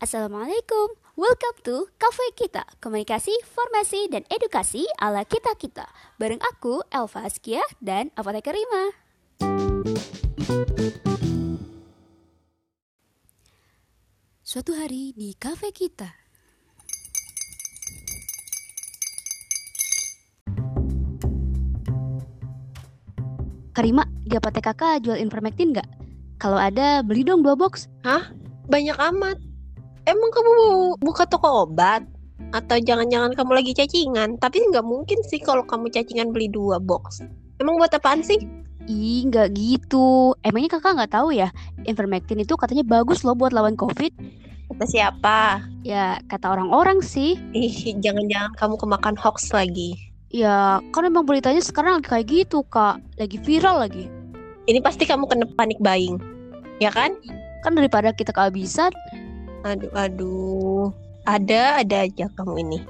Assalamualaikum, welcome to Cafe Kita Komunikasi, Formasi, dan Edukasi ala kita-kita Bareng aku, Elva Askia, dan Apoteker Rima Suatu hari di Cafe Kita Karima, di apotek kakak jual Invermectin nggak? Kalau ada, beli dong dua box. Hah? Banyak amat. Emang kamu mau buka toko obat? Atau jangan-jangan kamu lagi cacingan? Tapi nggak mungkin sih kalau kamu cacingan beli dua box. Emang buat apaan sih? Ih, nggak gitu. Emangnya kakak nggak tahu ya, Invermectin itu katanya bagus loh buat lawan COVID. Kata siapa? Ya, kata orang-orang sih. Ih, jangan-jangan kamu kemakan hoax lagi. Ya, kan emang beritanya sekarang lagi kayak gitu, Kak. Lagi viral lagi. Ini pasti kamu kena panik buying. Ya kan? Kan daripada kita kehabisan, Aduh, aduh. Ada, ada aja kamu ini.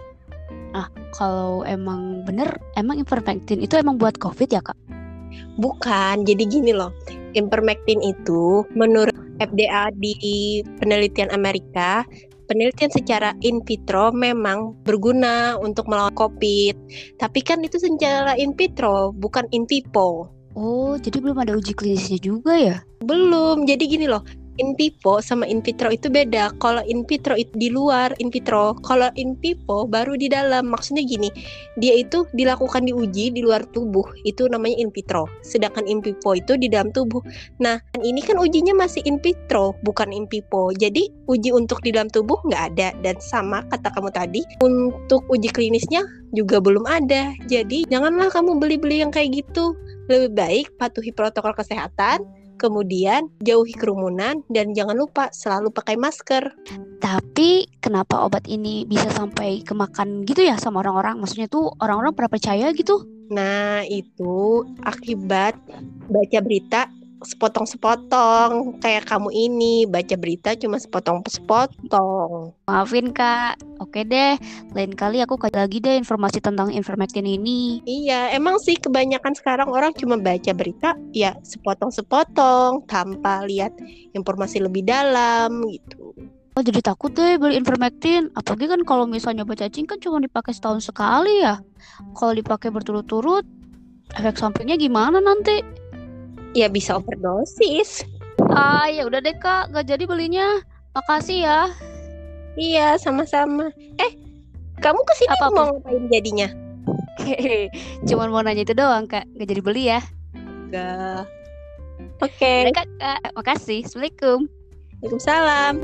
kalau emang bener, emang Invermectin itu emang buat COVID ya, Kak? Bukan, jadi gini loh. Ivermectin itu menurut FDA di penelitian Amerika, penelitian secara in vitro memang berguna untuk melawan COVID. Tapi kan itu secara in vitro, bukan in vivo. Oh, jadi belum ada uji klinisnya juga ya? Belum. Jadi gini loh, in vivo sama in vitro itu beda. Kalau in vitro itu di luar in vitro, kalau in vivo baru di dalam. Maksudnya gini, dia itu dilakukan di uji di luar tubuh, itu namanya in vitro. Sedangkan in vivo itu di dalam tubuh. Nah, ini kan ujinya masih in vitro, bukan in vivo. Jadi uji untuk di dalam tubuh nggak ada dan sama kata kamu tadi, untuk uji klinisnya juga belum ada. Jadi janganlah kamu beli-beli yang kayak gitu. Lebih baik patuhi protokol kesehatan, kemudian jauhi kerumunan dan jangan lupa selalu pakai masker. Tapi kenapa obat ini bisa sampai kemakan gitu ya sama orang-orang? Maksudnya tuh orang-orang pada percaya gitu? Nah, itu akibat baca berita sepotong-sepotong kayak kamu ini baca berita cuma sepotong-sepotong. Maafin kak, oke deh. Lain kali aku kasih lagi deh informasi tentang Invermectin ini. Iya, emang sih kebanyakan sekarang orang cuma baca berita ya sepotong-sepotong tanpa lihat informasi lebih dalam gitu. Oh jadi takut deh beli Invermectin. Apalagi kan kalau misalnya obat cacing kan cuma dipakai setahun sekali ya. Kalau dipakai berturut-turut, efek sampingnya gimana nanti? Ya bisa overdosis. Ah ya udah deh kak, gak jadi belinya. Makasih ya. Iya, sama-sama. Eh, kamu ke sini Apa-apa? mau ngapain jadinya? Cuman mau nanya itu doang kak, gak jadi beli ya. Enggak. Oke, Udah kak, kak. makasih. Assalamualaikum. Waalaikumsalam.